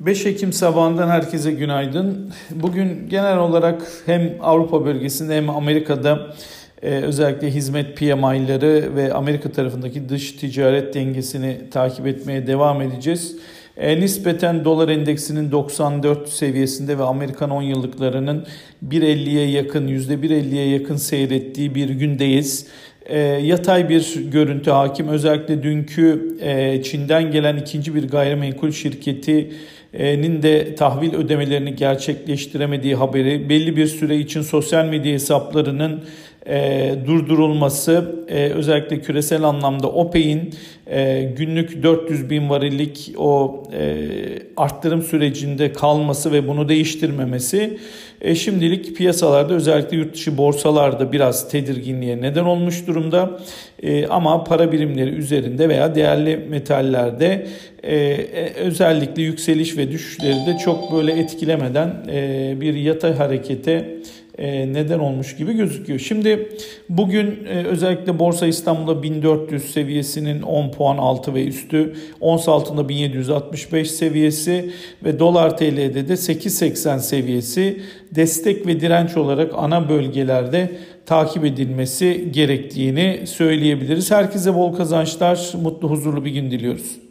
5 Ekim sabahından herkese günaydın. Bugün genel olarak hem Avrupa bölgesinde hem Amerika'da e, özellikle hizmet PMI'ları ve Amerika tarafındaki dış ticaret dengesini takip etmeye devam edeceğiz. E, nispeten dolar endeksinin 94 seviyesinde ve Amerikan 10 yıllıklarının 1.50'ye yakın, %1.50'ye yakın seyrettiği bir gündeyiz e, yatay bir görüntü hakim. Özellikle dünkü e, Çin'den gelen ikinci bir gayrimenkul şirketi nin de tahvil ödemelerini gerçekleştiremediği haberi, belli bir süre için sosyal medya hesaplarının e, durdurulması, e, özellikle küresel anlamda OPEC'in e, günlük 400 bin varillik o e, arttırım sürecinde kalması ve bunu değiştirmemesi e, şimdilik piyasalarda özellikle yurt dışı borsalarda biraz tedirginliğe neden olmuş durumda. E, ama para birimleri üzerinde veya değerli metallerde e, e, özellikle yükseliş ve düşüşleri de çok böyle etkilemeden e, bir yatay harekete neden olmuş gibi gözüküyor. Şimdi bugün e, özellikle Borsa İstanbul'da 1400 seviyesinin 10 puan altı ve üstü, ons altında 1765 seviyesi ve dolar TL'de de 8.80 seviyesi destek ve direnç olarak ana bölgelerde takip edilmesi gerektiğini söyleyebiliriz. Herkese bol kazançlar, mutlu huzurlu bir gün diliyoruz.